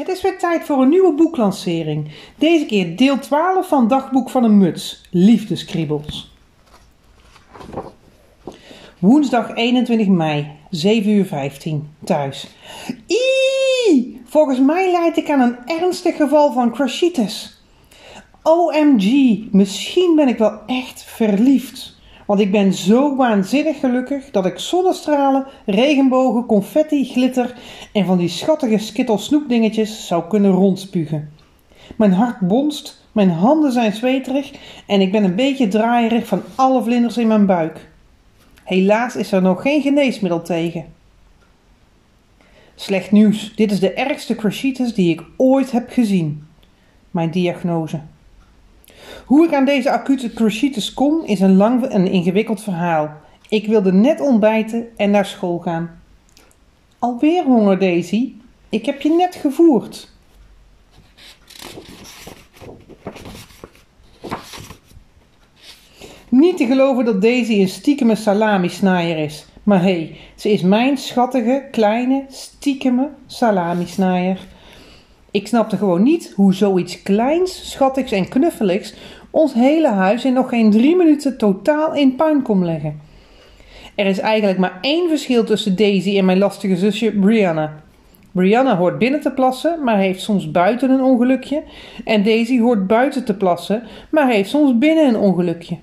Het is weer tijd voor een nieuwe boeklancering. Deze keer deel 12 van Dagboek van een Muts, Liefdeskriebels. Woensdag 21 mei, 7 uur 15, thuis. Volgens mij leid ik aan een ernstig geval van crushitis. OMG, misschien ben ik wel echt verliefd. Want ik ben zo waanzinnig gelukkig dat ik zonnestralen, regenbogen, confetti, glitter en van die schattige skittle snoepdingetjes zou kunnen rondspugen. Mijn hart bonst, mijn handen zijn zweterig en ik ben een beetje draaierig van alle vlinders in mijn buik. Helaas is er nog geen geneesmiddel tegen. Slecht nieuws, dit is de ergste crushitis die ik ooit heb gezien. Mijn diagnose. Hoe ik aan deze acute crushitis kom is een lang en ingewikkeld verhaal. Ik wilde net ontbijten en naar school gaan. Alweer honger, Daisy? Ik heb je net gevoerd. Niet te geloven dat Daisy een stiekeme salamisnaaier is. Maar hé, hey, ze is mijn schattige, kleine, stiekeme salamisnaaier. Ik snapte gewoon niet hoe zoiets kleins, schattigs en knuffeligs ons hele huis in nog geen drie minuten totaal in puin kon leggen. Er is eigenlijk maar één verschil tussen Daisy en mijn lastige zusje Brianna. Brianna hoort binnen te plassen, maar heeft soms buiten een ongelukje. En Daisy hoort buiten te plassen, maar heeft soms binnen een ongelukje.